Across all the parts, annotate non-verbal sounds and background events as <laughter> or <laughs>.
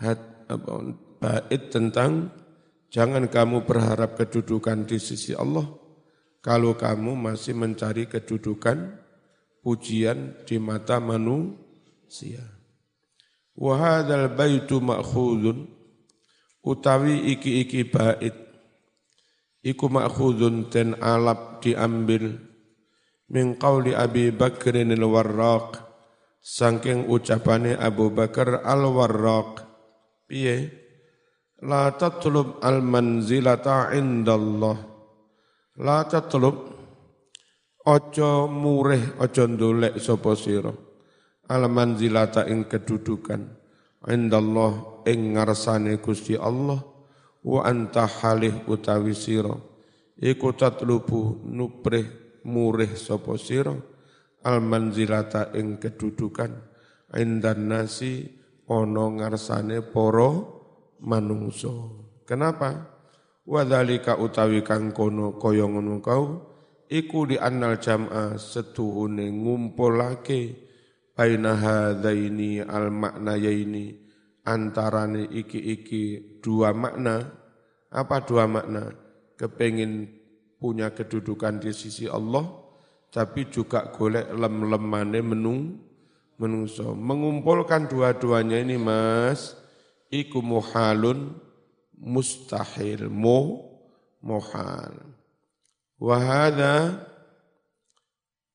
hat, apa, bait tentang jangan kamu berharap kedudukan di sisi Allah kalau kamu masih mencari kedudukan pujian di mata manusia. Wahadal baitu ma'khudun utawi iki-iki bait. Iku ma'khudun ten alap diambil. Min qawli Abi Bakrin al-Warraq saking ucapane Abu Bakar al-Warraq piye la tatlub al-manzilata indallah. La tatlub ojo murih ojo ndolek sapa sira. Al-manzilata ing kedudukan. Indallah ing ngarsane Gusti Allah. Wa anta halih utawi sira. Iku tatlubu nuprih murih sapa sira. Al manzilata ing kedudukan. Indan nasi ana ngarsane para manungsa. Kenapa? Wadzalika utawi kang kono kaya ngono kau iku di annal jam'a setuhune ngumpulake baina hadaini al maknayaini antarane iki-iki dua makna. Apa dua makna? Kepengin punya kedudukan di sisi Allah, tapi juga golek lem-lemane menung menungso. Mengumpulkan dua-duanya ini mas, iku muhalun mustahil, mu muhal. Wahada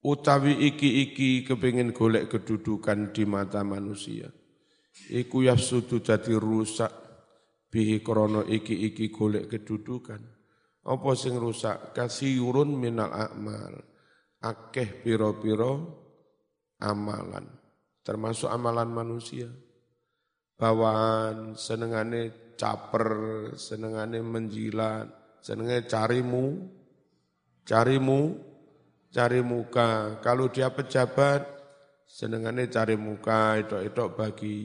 utawi iki-iki kepingin golek kedudukan di mata manusia. Iku yafsudu jadi rusak bihi krono iki-iki golek kedudukan apa sing rusak? Kasirun minal a'mal. Akeh piro-piro amalan. Termasuk amalan manusia. Bawaan, senengane caper, senengane menjilat, senengane carimu, carimu, cari muka. Kalau dia pejabat, senengane cari muka, itu-itu bagi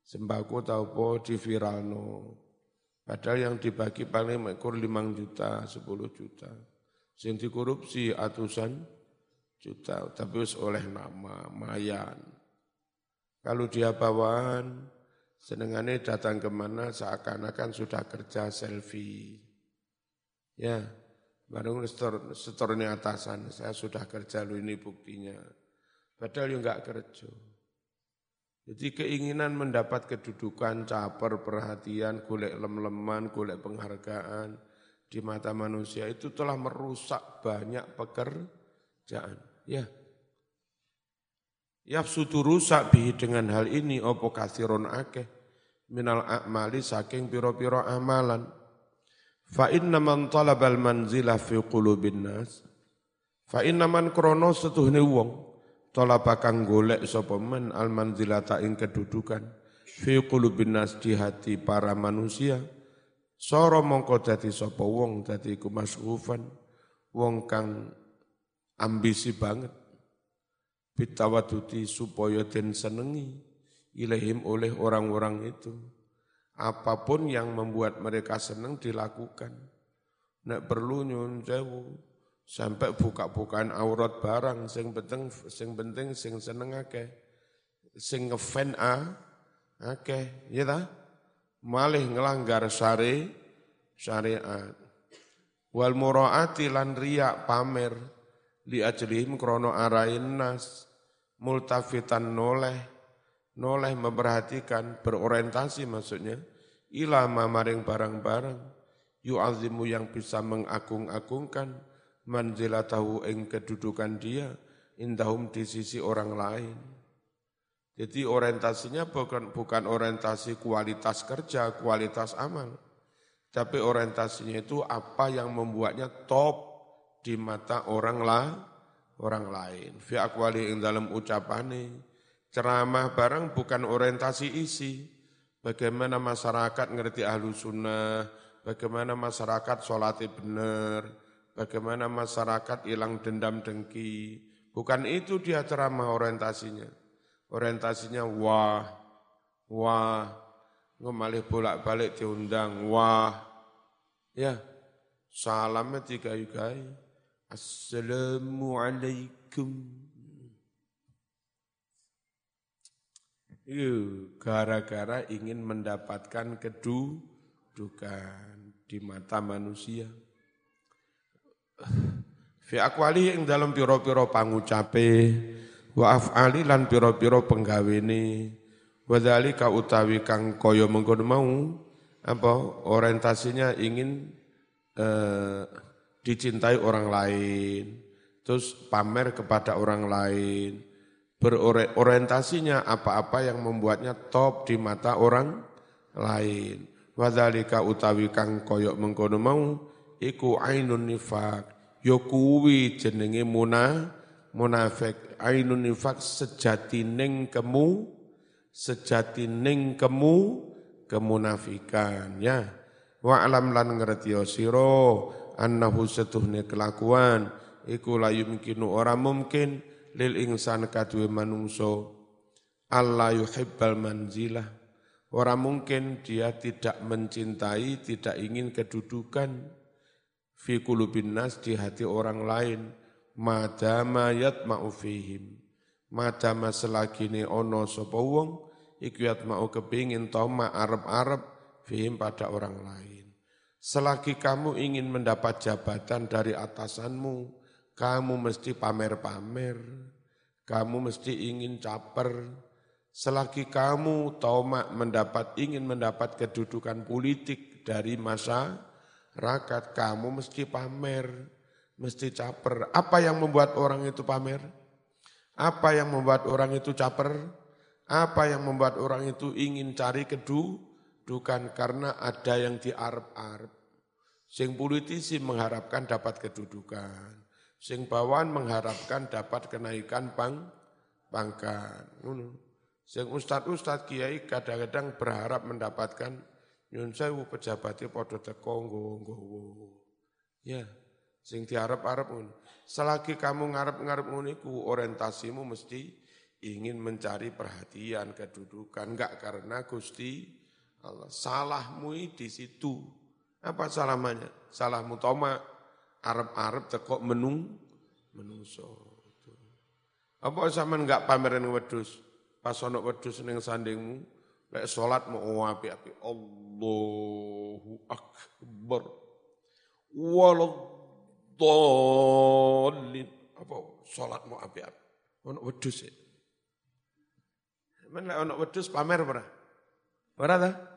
sembako tau po di viralno. Padahal yang dibagi paling ekor 5 juta, 10 juta. Yang dikorupsi atusan juta, tapi oleh nama, mayan. Kalau dia bawaan, senengannya datang ke mana seakan-akan sudah kerja selfie. Ya, baru setor, setornya atasan, saya sudah kerja lu ini buktinya. Padahal yang enggak kerja. Jadi keinginan mendapat kedudukan, caper, perhatian, golek lem-leman, golek penghargaan di mata manusia itu telah merusak banyak pekerjaan. Ya. Yafsudu rusak bihi dengan hal ini opo kathiron akeh. Minal a'mali saking piro-piro amalan. Fa inna man talabal manzilah fi qulubin nas. Fa inna man krono setuhne wong tolaba kang golek sapa men al manzilata ing kedudukan. Fi qulubin nas di hati para manusia. Soro mongko dadi sapa wong dadi iku wong kang ambisi banget bitawaduti supaya den senengi ilahim oleh orang-orang itu. Apa pun yang membuat mereka senang dilakukan. Nek perlu nyun sewu sampai buka-bukaan aurat barang sing penting sing penting sing seneng akeh. Sing ngefan a akeh ya ta? Malih ngelanggar syari syariat. Wal muraati lan riya pamer li ajlihim krono arain nas multafitan noleh noleh memperhatikan berorientasi maksudnya ilama maring barang-barang yu'azimu yang bisa mengagung-agungkan manzilatahu ing kedudukan dia indahum di sisi orang lain. Jadi orientasinya bukan bukan orientasi kualitas kerja, kualitas amal. Tapi orientasinya itu apa yang membuatnya top di mata orang lah, orang lain. Fi akwali ing dalam ucapane ceramah barang bukan orientasi isi. Bagaimana masyarakat ngerti ahlu sunnah, bagaimana masyarakat sholatnya benar, bagaimana masyarakat hilang dendam dengki. Bukan itu dia ceramah orientasinya. Orientasinya wah, wah, ngemalih bolak-balik diundang, wah. Ya, salamnya tiga yukai. Assalamualaikum. Iya, gara-gara ingin mendapatkan kedudukan di mata manusia. Fi akwali yang dalam piro-piro pangucape, wa af'ali lan piro-piro penggawene, wadali ka utawi kang koyo mengkono mau, apa orientasinya ingin eh, dicintai orang lain, terus pamer kepada orang lain, berorientasinya apa-apa yang membuatnya top di mata orang lain. Wadhalika utawi kang koyok mengkono mau iku ainun nifak. Yo kuwi jenenge muna munafik. Ainun nifak sejati ning kemu sejati ning kemu kemunafikan ya. Wa alam lan ngerti sira annahu setuhne kelakuan iku la yumkinu ora mungkin lil insan kadue manungso Allah yuhibbal manzilah. Orang mungkin dia tidak mencintai tidak ingin kedudukan fi kulubin nas di hati orang lain. Madama yatma'u fihim. Madama selagi ini ono sapa wong iku yatma'u kepingin toma arab-arab fihim pada orang lain selagi kamu ingin mendapat jabatan dari atasanmu kamu mesti pamer-pamer, kamu mesti ingin caper. Selagi kamu tomak mendapat ingin mendapat kedudukan politik dari masa rakyat, kamu mesti pamer, mesti caper. Apa yang membuat orang itu pamer? Apa yang membuat orang itu caper? Apa yang membuat orang itu ingin cari kedudukan? Karena ada yang di Arab-Arab. Sing politisi mengharapkan dapat kedudukan. Sing bawahan mengharapkan dapat kenaikan pang pangkat. Sing ustad-ustad kiai kadang-kadang berharap mendapatkan nyun sewu pejabatnya podo teko nggowo. Ya, sing diharap-harap ngono. Selagi kamu ngarep-ngarep ngono orientasimu mesti ingin mencari perhatian, kedudukan, enggak karena Gusti Allah. Salahmu di situ. Apa salahnya? Salahmu tomak Arab-Arab tekok menung menungso. Apa sama enggak pameran wedus? Pas ono wedus ning sandingmu, lek salat mau api-api. Allahu akbar. Waladhdallin. Apa salat mau api-api? Ono wedus ya. Men lek ono wedus pamer ora? Ora ta?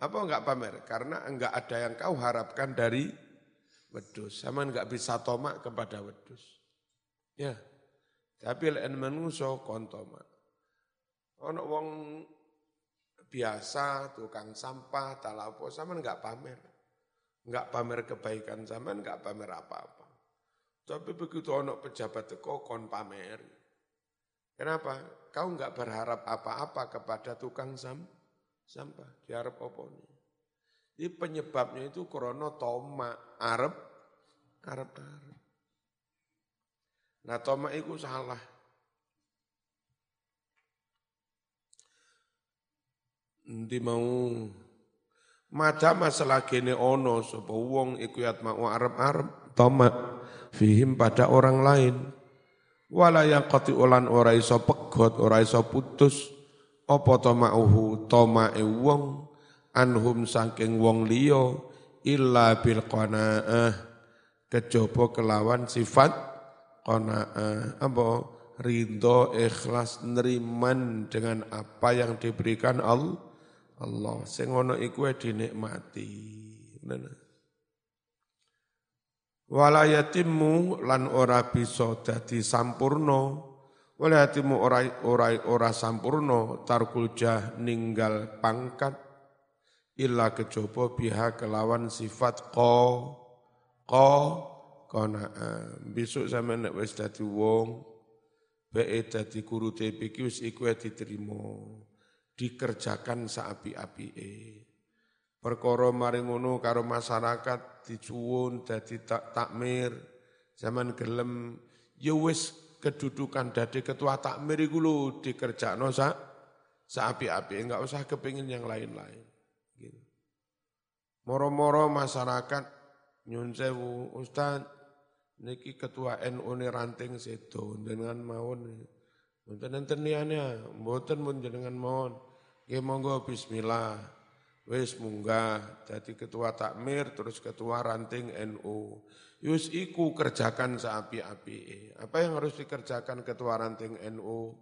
Apa enggak pamer? Karena enggak ada yang kau harapkan dari wedus. Sama nggak bisa tomak kepada wedus. Ya. Tapi lain manusia kontoma. Ono wong biasa tukang sampah talapo sama nggak pamer. Nggak pamer kebaikan sama nggak pamer apa-apa. Tapi begitu ono pejabat teko kon pamer. Kenapa? Kau nggak berharap apa-apa kepada tukang sam, sampah. Diharap apa nih? Jadi penyebabnya itu krono toma Arab, Arab Arab. Nah toma itu salah. Nanti mau Mada masalah gini ono sapa wong iku mau Arab-Arab toma fihim pada orang lain. Wala yang koti ulan ora iso pegot, ora iso putus. Apa toma'uhu tomae wong anhum saking wong liya illa bil qanaah. Kejaba kelawan sifat qanaah. Apa? Ridho ikhlas neriman dengan apa yang diberikan Allah Allah. Sing ngono iku dinikmati. Wala yatimmu lan ora bisa dadi sampurna wala yatimmu ora ora ora sampurna tarkul jah ninggal pangkat. Illa kecoba biha kelawan sifat ko ko kona besok sama nek wis dadi wong bae dadi guru TPQ wis iku diterima dikerjakan saapi-apike perkara maring ngono karo masyarakat dicuwun dadi tak takmir zaman gelem ya kedudukan dadi ketua takmir iku lho dikerjakno sak saapi-api enggak usah kepingin yang lain-lain Moro-moro masyarakat nyun sewu Ustaz niki ketua NU ini ranting sedo dengan mawon Mboten enten liyane, mboten mun jenengan mohon. Nggih monggo bismillah. Wis munggah jadi ketua takmir terus ketua ranting NU. Yus iku kerjakan seapi-api. Apa yang harus dikerjakan ketua ranting NU?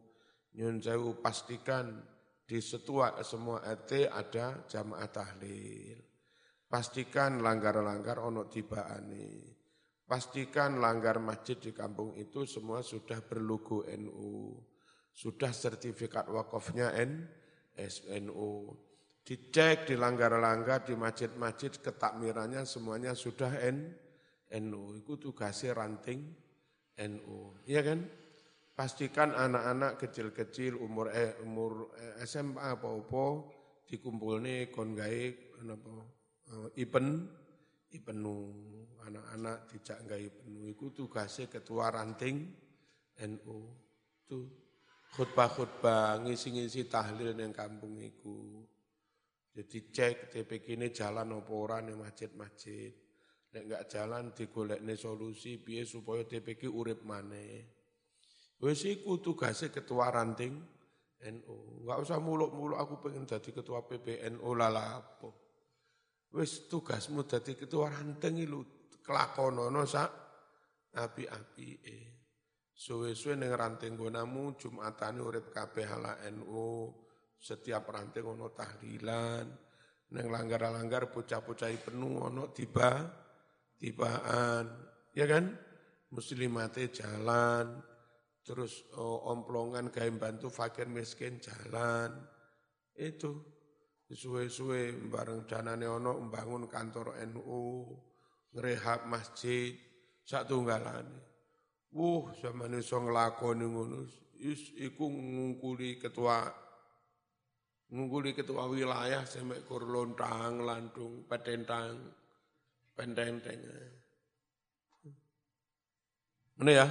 Nyun sewu pastikan di setua semua ET ada jamaah tahlil. Pastikan langgar-langgar ono tibaane. Pastikan langgar masjid di kampung itu semua sudah berlogo NU. Sudah sertifikat wakafnya N, SNU. Dicek di langgar-langgar di masjid-masjid ketakmirannya semuanya sudah N, NU. Itu tugasnya ranting NU. Iya kan? Pastikan anak-anak kecil-kecil umur eh, umur eh, SMA apa-apa dikumpulne kon gawe napa eh, ipen ipenu anak-anak tidak gawe ipenu iku tugase ketua ranting NU. Itu khutbah-khutbah ngisi-ngisi tahlil yang kampung iku. Jadi cek TPK ini jalan apa ora ning masjid-masjid. Nek enggak jalan digolekne solusi piye supaya TPK urip maneh. Wis iku tugase ketua ranting NU. Enggak usah muluk-muluk aku pengen jadi ketua PBNU lala apa. Wis tugasmu jadi ketua ranting lu kelakonono sak api-api Suwe-suwe ning ranting gonamu Jumatane urip kabeh ala NU, setiap ranting ono tahlilan, ning langgar-langgar bocah-bocah penuh ono tiba tibaan, ya kan? Muslimate jalan, terus oh, omplongan gawe bantu fakir miskin jalan. Itu suwe-suwe bareng danane ono membangun kantor NU, ngrehab masjid, sak tunggalane. Wuh, zaman nglakoni ngono, is iku ngungkuli ketua ngungkuli ketua wilayah sampai kur lontang, landung, petentang, pententeng. Mana ya?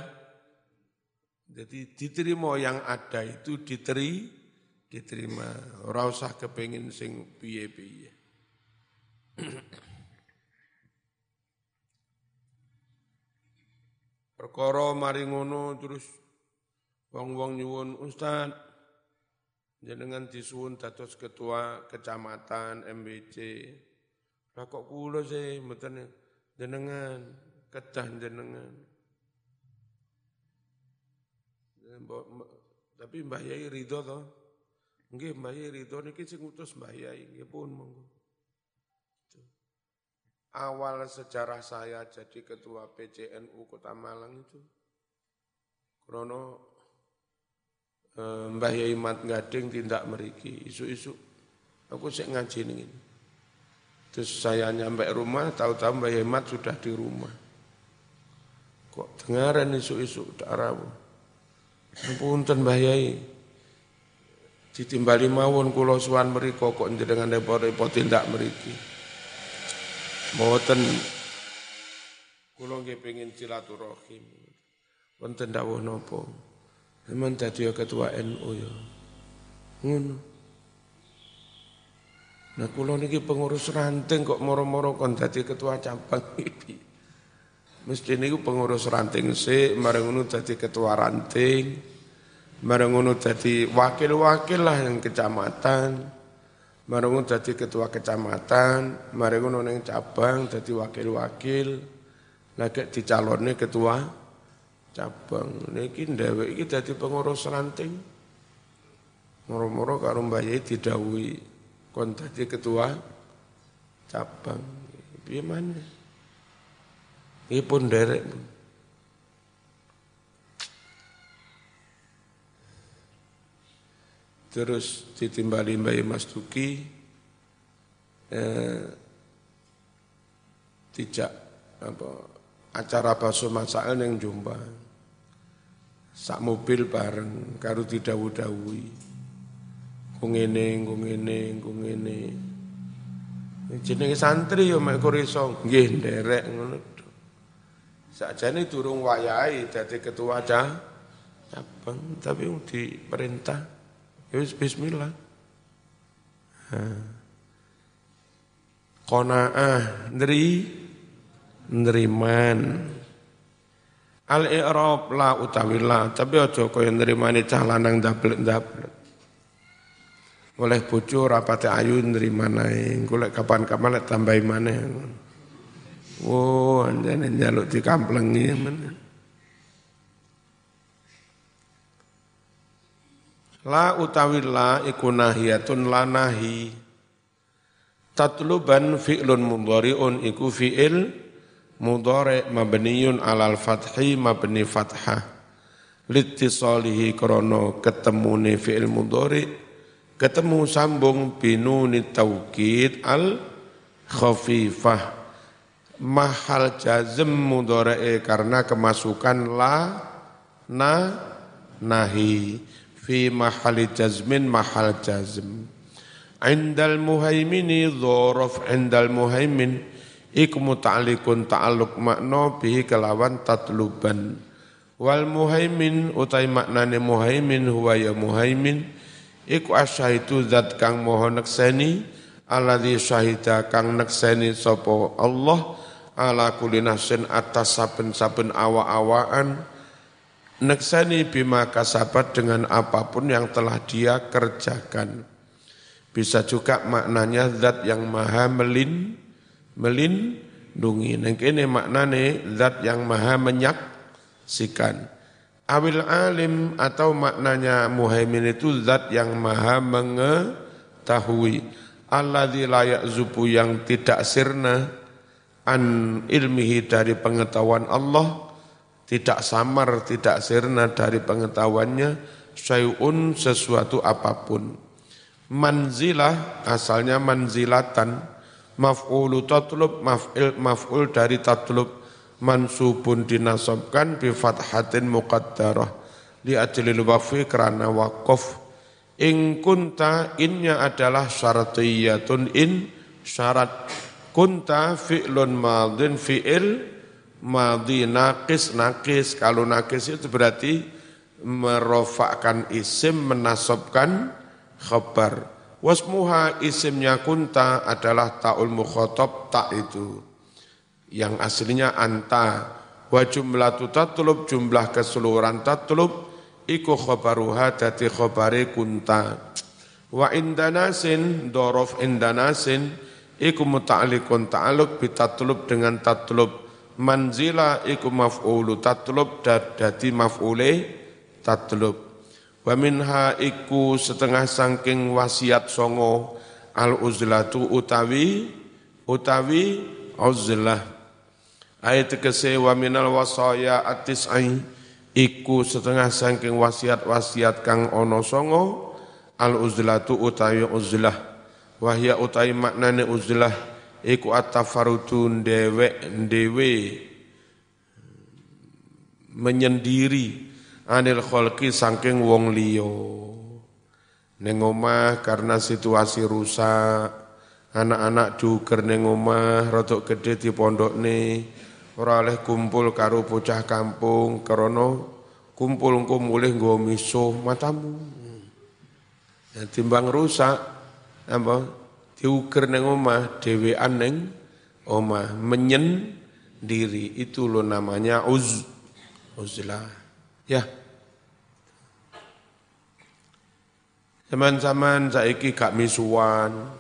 Jadi diterima yang ada itu diteri, diterima. Ora usah kepengin sing piye-piye. Perkara mari terus wong-wong nyuwun Ustaz jenengan disuwun dados ketua kecamatan MBC. Lah kok kula sih mboten jenengan kedah jenengan. Tapi Mbah Yai ridho toh. Nggih Mbah Yai ridho niki sing utus Mbah Yai nggih pun monggo. Awal sejarah saya jadi ketua PCNU Kota Malang itu krono Mbah Yai Mat Gading tindak meriki isu-isu aku sih ngaji nih terus saya nyampe rumah tahu-tahu Mbah Yai Mat sudah di rumah kok dengaran isu-isu darah Punten Mbah Yai. Ditimbali mawon kula suwan mriku kok njenengan repot-repot tindak mriki. Mboten kula nggih pengin silaturahim. Wonten dawuh napa? Memang dadi ketua NU ya. Ngono. Nah kula niki pengurus ranting kok moro-moro kon dadi ketua cabang <laughs> iki. Mesti niku pengurus ranting sik, marang ngono dadi ketua ranting, marang ngono dadi wakil-wakil lah yang kecamatan, marang ngono dadi ketua kecamatan, marang ngono ning cabang dadi wakil-wakil, lagi dicalonne ketua cabang. Niki dhewek iki dadi pengurus ranting. Moro-moro karo Mbah Yai didhawuhi kon dadi ketua cabang. Piye maneh? Ini pun derek. Terus ditimbali Mbak Mas Duki, eh, tidak apa acara bakso masakan yang jumpa sak mobil bareng karo didawu-dawui kungene kungene kungene jenenge santri ya mek iso. Nggih nderek ngono Sakjane durung wayahe dadi ketua cabang, tapi diperintah. Ya bismillah. Kona'ah neri neriman. Al i'rab la utawi la, tapi aja kaya nrimane cah lanang ndablek-ndablek. Oleh bojo rapate ayu nrima nae, golek kapan-kapan lek tambahi maneh. Oh, anjane njaluk dikamplengi men. La utawi la iku nahiyatun la nahi. Tatluban fi'lun mudhari'un iku fi'il mudhari mabniyun alal fathi mabni fathah. Litisalihi krono ketemune fi'il mudhari ketemu sambung binuni taukid al khafifah. Mahal jazm mudhari karena kemasukan la na nahi. Fi mahali jazmin mahal jazm. Indal muhaimini dhorof indal muhaimin iku muta'alliqun ta'alluq makna bihi kelawan tatluban. Wal muhaimin utai maknane muhaimin huwa ya muhaimin. Iku asyaitu zat kang moho nekseni alladzi syahida kang nekseni sapa Allah ala kulli nafsin atas saben-saben awa-awaan nekseni bima kasabat dengan apa pun yang telah dia kerjakan. Bisa juga maknanya zat yang maha melin melindungi. Neng kene maknane zat yang maha menyaksikan. Awil alim atau maknanya muhaimin itu zat yang maha mengetahui. Alladzi layak zupu yang tidak sirna an ilmihi dari pengetahuan Allah, tidak samar, tidak sirna dari pengetahuannya, syai'un sesuatu apa pun. Manzilah asalnya manzilatan, maf'ulu tatlub maf'il maf'ul dari tatlub. Mansubun dinasabkan bi fathatin muqaddarah. Li ajlil wafi karena waqaf in kunta innya adalah syaratiyatun in syarat. Kunta fi'lun madin fi'il madhi naqis naqis. Kalau naqis itu berarti merofakkan isim menasabkan khabar Wasmuha isimnya kunta adalah ta'ul mukhotob tak itu. Yang aslinya anta. Wa jumlatu tatlub jumlah keseluruhan tatlub iku khobaruha dati khobari kunta. Wa indanasin dorof indanasin iku muta'alikun ta'aluk bitatlub dengan tatlub. Manzila iku maf'ulu tatlub dati maf'ule tatlub. Wa minha iku setengah sangking wasiat songo al uzlatu utawi utawi uzlah. Ayat kese wa minal wasaya atis'ai iku setengah sangking wasiat-wasiat kang ono songo al uzlatu utawi uzlah. Wahya utawi maknane uzlah iku at-tafarudun dewe dewe menyendiri anil kholki saking wong liyo. Ning omah karena situasi rusak, anak-anak duker ning omah di pondokne ora oleh kumpul karo bocah kampung krana kumpul engko mulih nggo matamu. Ya, timbang rusak apa diuker ning omah dhewean ning omah menyen diri itu lo namanya uz uzlah. Ya. Zaman-zaman saiki gak misuan,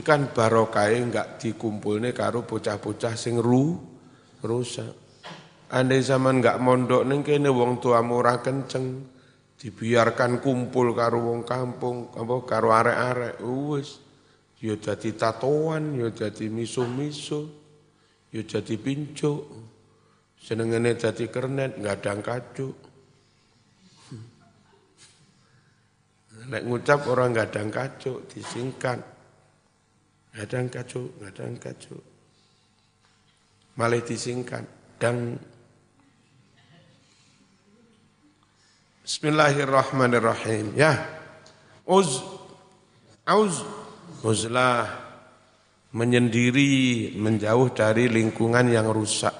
ikan barokai enggak dikumpulne karo bocah-bocah sing ru rusak. Andai zaman enggak mondok ning kene wong tua murah kenceng, dibiarkan kumpul karo wong kampung, apa karo arek-arek, wis ya dadi tatoan, ya dadi misuh-misuh, ya dadi pincuk. Senengane dadi kernet, ngadang kacuk. Nek ngucap orang gadang kacuk disingkat. Gadang kacuk, gadang kacuk. Malah disingkat dan Bismillahirrahmanirrahim. Ya. Uz aus uzlah menyendiri menjauh dari lingkungan yang rusak.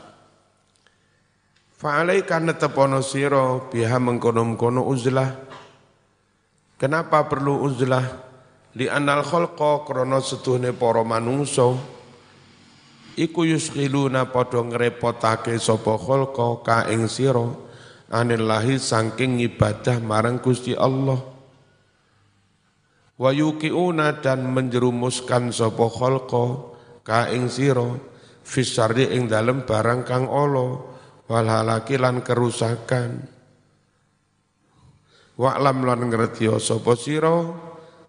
Fa'alaika netepono siro biha mengkono-kono uzlah Kenapa perlu uzlah? Li anal khalqa krana setuhne para manungsa. Iku yuskhiluna padha ngrepotake sapa khalqa ka ing anillahi saking ibadah marang Gusti Allah. Wa yuqiuna dan menjerumuskan sapa khalqa ka ing sira. Fisarri ing dalem barang kang ala. Wal halaki lan kerusakan wa'lam lan ngerti sapa sira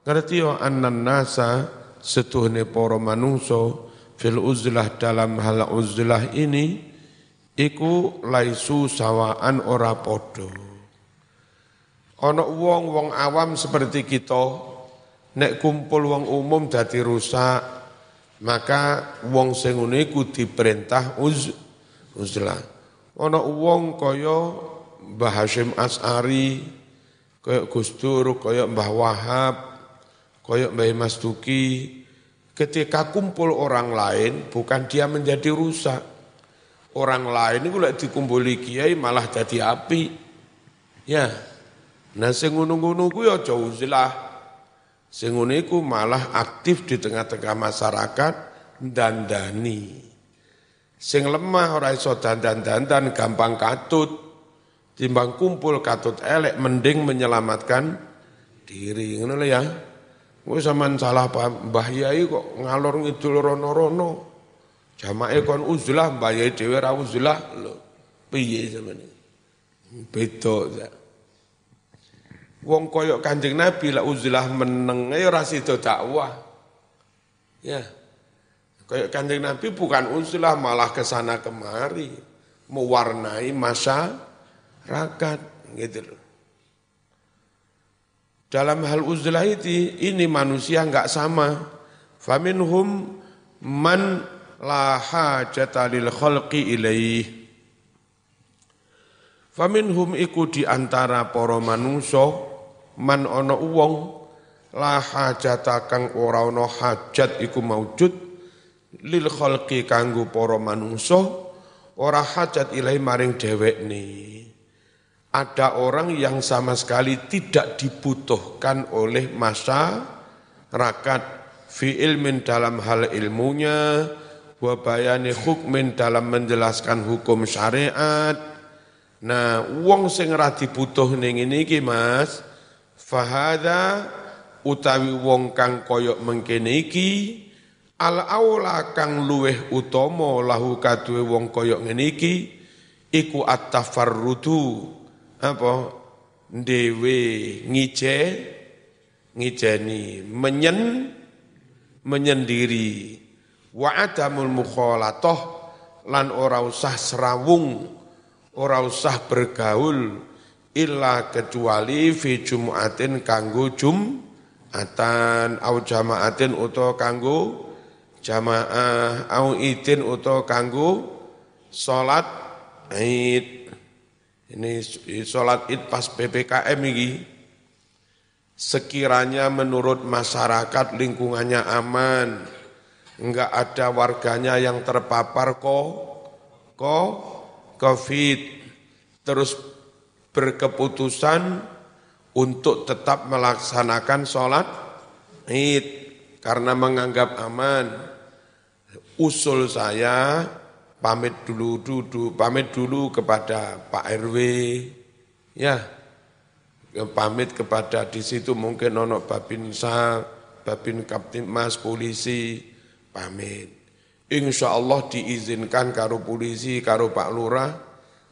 ngerti annan nasa setuhne para manungsa fil uzlah dalam hal uzlah ini iku laisu sawaan ora podo. Ono wong wong awam seperti kita nek kumpul wong umum dadi rusak maka wong sing ngene iku diperintah uz uzlah. Ono wong kaya Mbah Hashim As'ari, kaya Gus Dur, kaya Mbah Wahab, kaya Mbah Mas Duki, Ketika kumpul orang lain, bukan dia menjadi rusak. Orang lain itu lek dikumpuli kiai malah jadi api. Ya. Nah sing ngono-ngono ya aja uzlah. Sing malah aktif di tengah-tengah masyarakat dandani. Sing lemah ora iso dandan-dandan gampang katut. Timbang kumpul katut elek mending menyelamatkan diri. Ngono ya. Wis sampean salah paham, Mbah Yai kok ngalor ngidul rono-rono. Jamae kon uzlah, Mbah Yai dhewe ra uzlah. Lho, piye sampean Beda ya. Wong koyok Kanjeng Nabi lah uzlah meneng ya ora sida dakwah. Ya. Koyok Kanjeng Nabi bukan uzlah malah ke sana kemari mewarnai masa rakat gitu loh. Dalam hal uzlah itu, ini manusia enggak sama. Faminhum man la hajata lil khalqi ilaih. Faminhum iku di antara para manungsa man ana wong la hajata kang ora ana hajat iku maujud lil khalqi kanggo para manungsa ora hajat ilaih maring dhewekne ada orang yang sama sekali tidak dibutuhkan oleh masyarakat. Fi ilmin dalam hal ilmunya wa bayani hukmin dalam menjelaskan hukum syariat. Nah wong sing ora dibutuh ning ngene iki Mas fahada utawi wong kang koyok mengkene iki al aula kang luweh utama lahu kaduwe wong koyok ngene iki iku at-tafarrudu apa? Dewe ngije ngijeni menyen menyendiri. Wa adamul mukhalatah lan ora usah serawung ora usah bergaul illa kecuali fi jumu'atin kanggo jum'atan au jama'atin utawa kanggo jamaah au idin utawa kanggo salat ini sholat id pas PPKM ini, sekiranya menurut masyarakat lingkungannya aman, enggak ada warganya yang terpapar kok, kok COVID, terus berkeputusan untuk tetap melaksanakan sholat id karena menganggap aman. Usul saya pamit dulu dulu pamit dulu kepada Pak RW ya. Pamit kepada di situ mungkin nono babinsa babin kaptimas polisi. Pamit. Insya Allah diizinkan karo polisi karo Pak Lurah.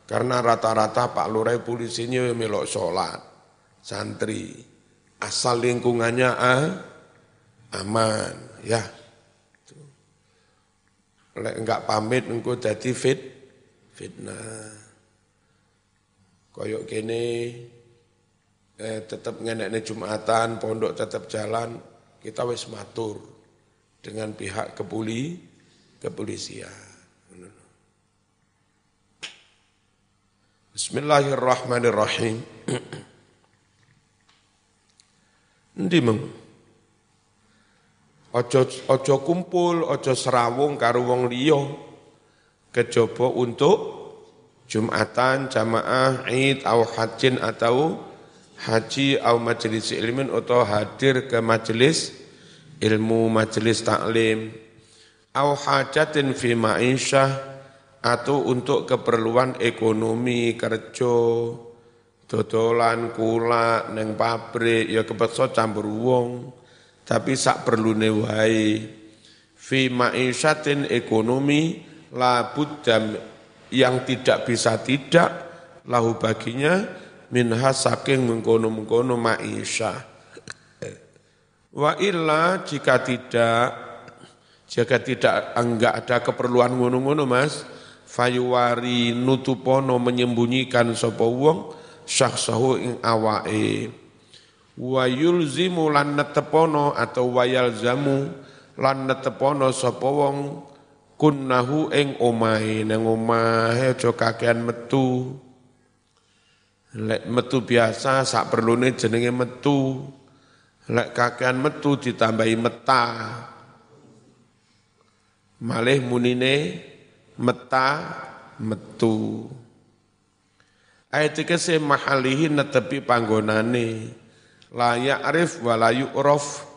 Karena rata-rata Pak Lurah polisinya melok sholat. Santri. Asal lingkungannya ah, aman. Ya Lek enggak pamit engko dadi fit fitnah. Koyok kene eh, tetap ngenekne Jumatan, pondok tetap jalan, kita wis matur dengan pihak kepuli kepolisian. Bismillahirrahmanirrahim. <clears throat> Ndi meng? Ojo ojo kumpul, ojo serawung karo wong liya. Kejaba untuk Jumatan, jamaah, Id, atau hajin atau haji atau majelis ilmin atau hadir ke majelis ilmu, majelis taklim. au hajatin fi ma'isyah atau untuk keperluan ekonomi kerja dodolan kula neng pabrik ya kepeksa campur wong tapi sak perlune wae fi ma'isyatin ekonomi la buddha yang tidak bisa tidak lahu baginya minha saking mengkono-mengkono ma'isyah wa illa jika tidak jika tidak enggak ada keperluan ngono-ngono Mas fayuwari nutupono menyembunyikan sapa wong syakhsahu ing wa yulzimu lan netepono atau wayal zamu lan netepono sapa wong kunnahu ing omahe. Nang omahe aja kakean metu. Lek metu biasa sak perlune jenenge metu. Lek kakean metu ditambahi meta. Malih munine meta metu. Ayat se mahalihi netepi panggonane la ya'rif wa la yu'raf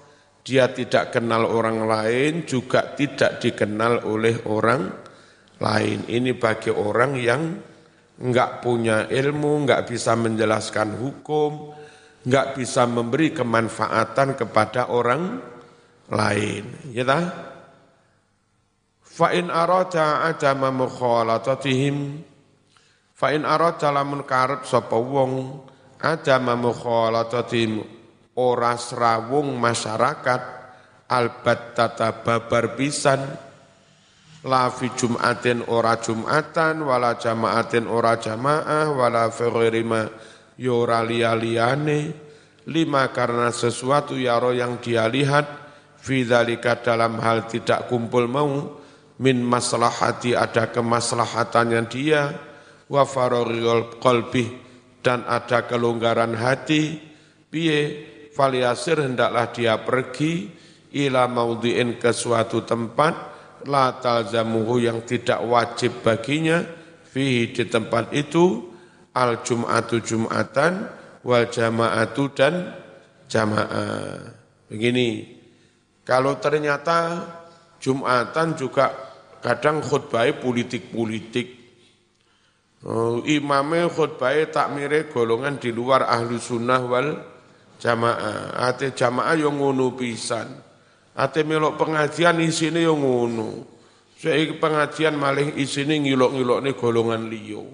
dia tidak kenal orang lain juga tidak dikenal oleh orang lain ini bagi orang yang enggak punya ilmu, enggak bisa menjelaskan hukum, enggak bisa memberi kemanfaatan kepada orang lain. Ya tak? Fa in arada adama mukhalatatihim fa in arada lamun karep sapa adama mukhalatatihim ora srawung masyarakat. Albattata babar pisan. La fi jum'atin ora jum'atan. Wala jama'atin ora jamaah. Wala fi yora ya liyane lima karena sesuatu yaro yang dia lihat. Fi dalam hal tidak kumpul mau. Min maslahati ada kemaslahatannya dia. Wa faragil qalbi dan ada kelonggaran hati piye faliasir hendaklah dia pergi ila maudhi'in ke suatu tempat la talzamuhu yang tidak wajib baginya fihi di tempat itu al jum'atu jum'atan wal jama'atu dan jamaah begini kalau ternyata jum'atan juga kadang khutbah politik-politik. Oh, imame khutbah takmire golongan di luar ahlu sunnah wal jamaah. Ate jamaah yang ngono pisan. Ate melok pengajian isine yang ngono. Saya pengajian maling isine ngilok-ngilok nih golongan liyo.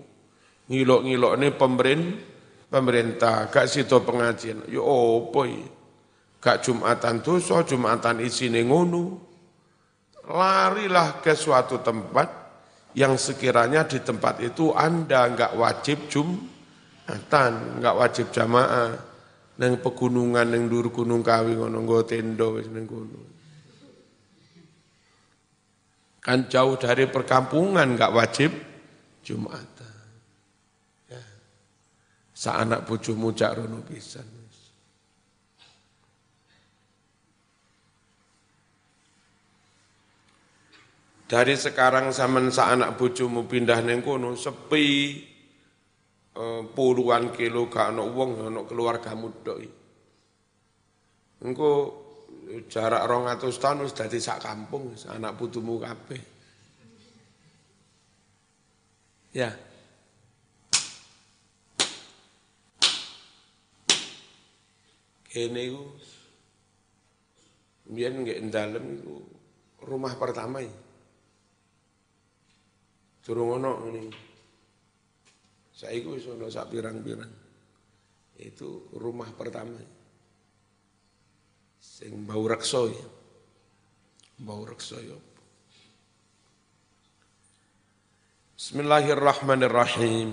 Ngilok-ngilok nih pemerintah, gak situ pengajian. Yo opo Gak Jumatan so Jumatan isine ngono larilah ke suatu tempat yang sekiranya di tempat itu Anda enggak wajib jumatan, enggak wajib jamaah, neng pegunungan neng dur gunung kawi ngono nggo neng gunung. Kan jauh dari perkampungan enggak wajib jumatan. Ya. Sa anak bojomu cak rono pisan. Dari sekarang zaman sa anak bojomu pindah neng kono sepi eh, puluhan kilo gak ono wong ono keluargamu dok. Engko jarak rong atau tahun wis dadi sak kampung anak putumu kabeh. Ya. Kene iku biyen nggih dalem rumah pertama iki. Durung ono ini. Saiki wis ono sak pirang-pirang. Itu rumah pertama. Sing bau rekso ya. Bau rekso ya. Bismillahirrahmanirrahim.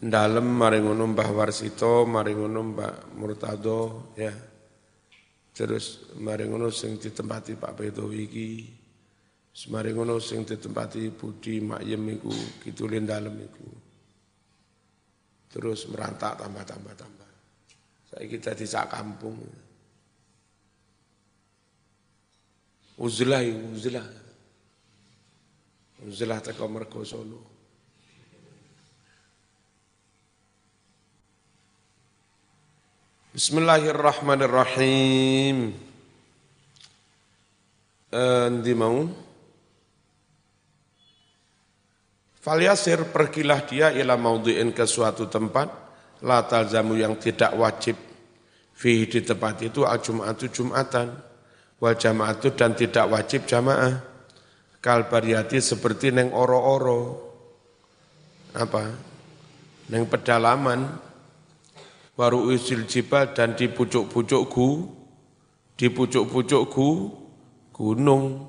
Dalem mari ngono Mbah Warsito, mari ngono Mbak Murtado ya. Terus mari ngono sing ditempati Pak Beto iki. Semari ngono sing ditempati budi makyem iku kitulin dalem iku. Terus merantak tambah-tambah tambah. Saya kita di sak kampung. Uzlah uzlah. Uzlah teko mergo Solo. Bismillahirrahmanirrahim. eh, ndi mau Falyasir pergilah dia ila maudhi'in ke suatu tempat la talzamu yang tidak wajib. Fi di tempat itu al jum'atu jum'atan wal jama'atu dan tidak wajib jamaah kal bariyati seperti neng oro-oro. Apa? Neng pedalaman. Waru usil jibal dan di pucuk-pucuk gu di pucuk-pucuk gu gunung.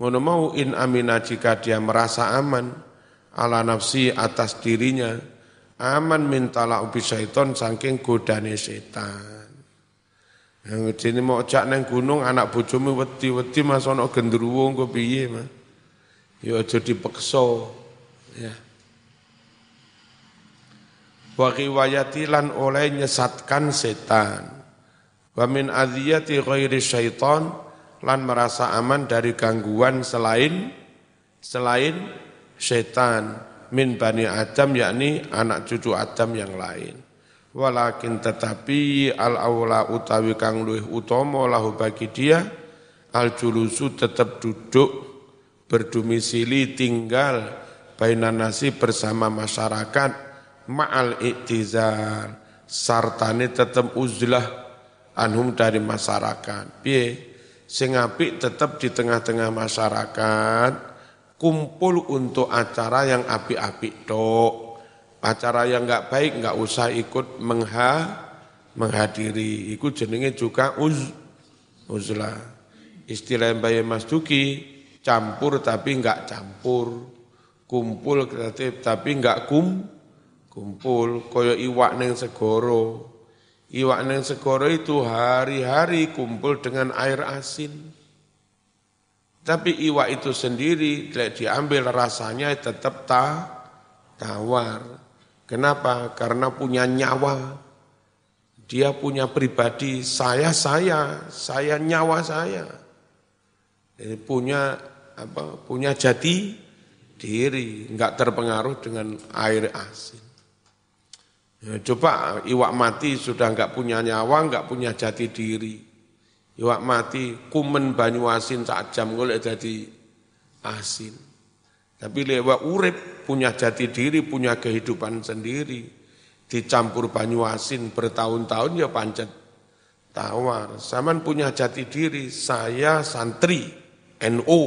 Ngono mau in amina jika dia merasa aman ala nafsi atas dirinya aman mintala ubi syaiton saking godane setan. Yang ini mau cak neng gunung anak bojomu wedi-wedi mas ono gendruwo engko piye mah. Ya aja dipeksa. Ya. Wa riwayati lan oleh nyesatkan setan. Wa min adiyati ghairi syaiton lan merasa aman dari gangguan selain selain setan min bani Adam yakni anak cucu Adam yang lain. Walakin tetapi al awla utawi kang luih utama lahu bagi dia al julusu tetap duduk berdomisili tinggal bainan nasi bersama masyarakat ma'al iktizar sartane tetap uzlah anhum dari masyarakat. Piye? Sing apik tetap di tengah-tengah masyarakat, kumpul untuk acara yang api-api dok. Acara yang nggak baik nggak usah ikut mengha, menghadiri. Ikut jenenge juga uz, uzlah. Istilah Mbak Mas Duki, campur tapi nggak campur. Kumpul tapi nggak kum, kumpul. Koyo iwak neng segoro. Iwak neng segoro itu hari-hari kumpul dengan air asin tapi iwa itu sendiri diambil rasanya tetap ta, tawar. Kenapa? Karena punya nyawa. Dia punya pribadi, saya saya, saya nyawa saya. Jadi punya apa? Punya jati diri, enggak terpengaruh dengan air asin. Ya, coba iwak mati sudah enggak punya nyawa, enggak punya jati diri Iwak mati kumen banyu asin sak jam golek jadi asin. Tapi lewat urip punya jati diri, punya kehidupan sendiri. Dicampur banyu asin bertahun-tahun ya pancet tawar. Saman punya jati diri, saya santri, NO,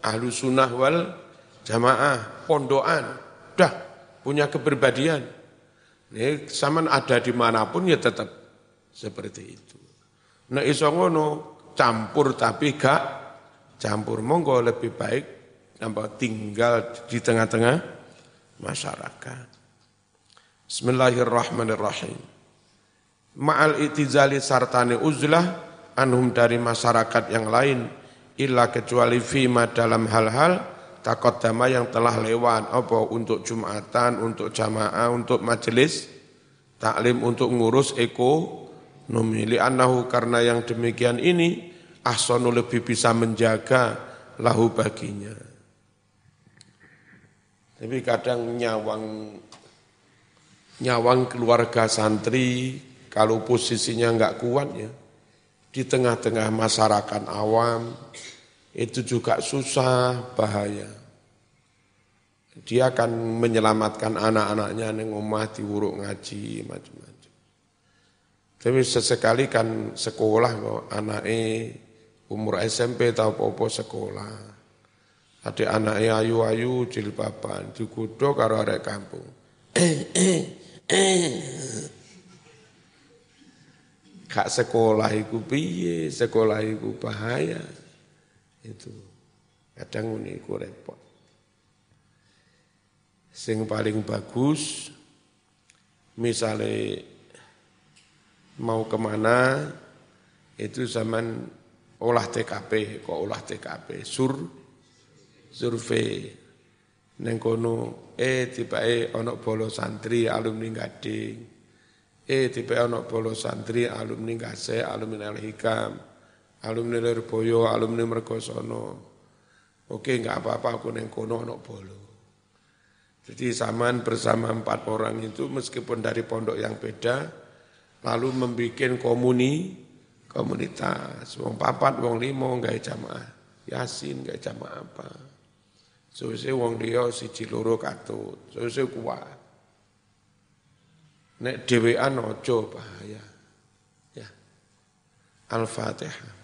ahlu sunnah wal jamaah, pondoan. Dah, punya kepribadian. Ini saman ada di mana pun ya tetap seperti itu. Nek iso ngono campur tapi gak campur monggo lebih baik nampak tinggal di tengah-tengah masyarakat. Bismillahirrahmanirrahim. Ma'al itizali sartani uzlah anhum dari masyarakat yang lain illa kecuali fima dalam hal-hal takut dama yang telah lewat apa untuk jumatan, untuk jamaah, untuk majelis taklim, untuk ngurus eko Numili anahu karena yang demikian ini ahsanu lebih bisa menjaga lahu baginya. Tapi kadang nyawang nyawang keluarga santri kalau posisinya enggak kuat ya di tengah-tengah masyarakat awam itu juga susah bahaya. Dia akan menyelamatkan anak-anaknya neng omah diuruk ngaji macam-macam. Tapi sesekali kan sekolah kok umur SMP atau apa-apa sekolah. Ada anaknya ayu-ayu jilbaban, dikudo karo arek kampung. Kak sekolah itu piye, sekolah itu bahaya. Itu kadang ini repot. Sing paling bagus misalnya mau ke mana itu zaman olah TKP kok olah TKP sur survei. Neng kono eh tiba eh onok bolo santri alumni gading. Eh tiba onok bolo santri alumni gase alumni al hikam alumni Lirboyo alumni Mergosono. Oke nggak apa-apa aku neng kono onok bolo. Jadi zaman bersama empat orang itu meskipun dari pondok yang beda lalu membuat komuni komunitas wong papat wong limo gawe jamaah Yasin gak jamaah apa. Suse wong dia siji loro katut, suse kuat. Nek dhewean ojo bahaya. Ya. Al-Fatihah.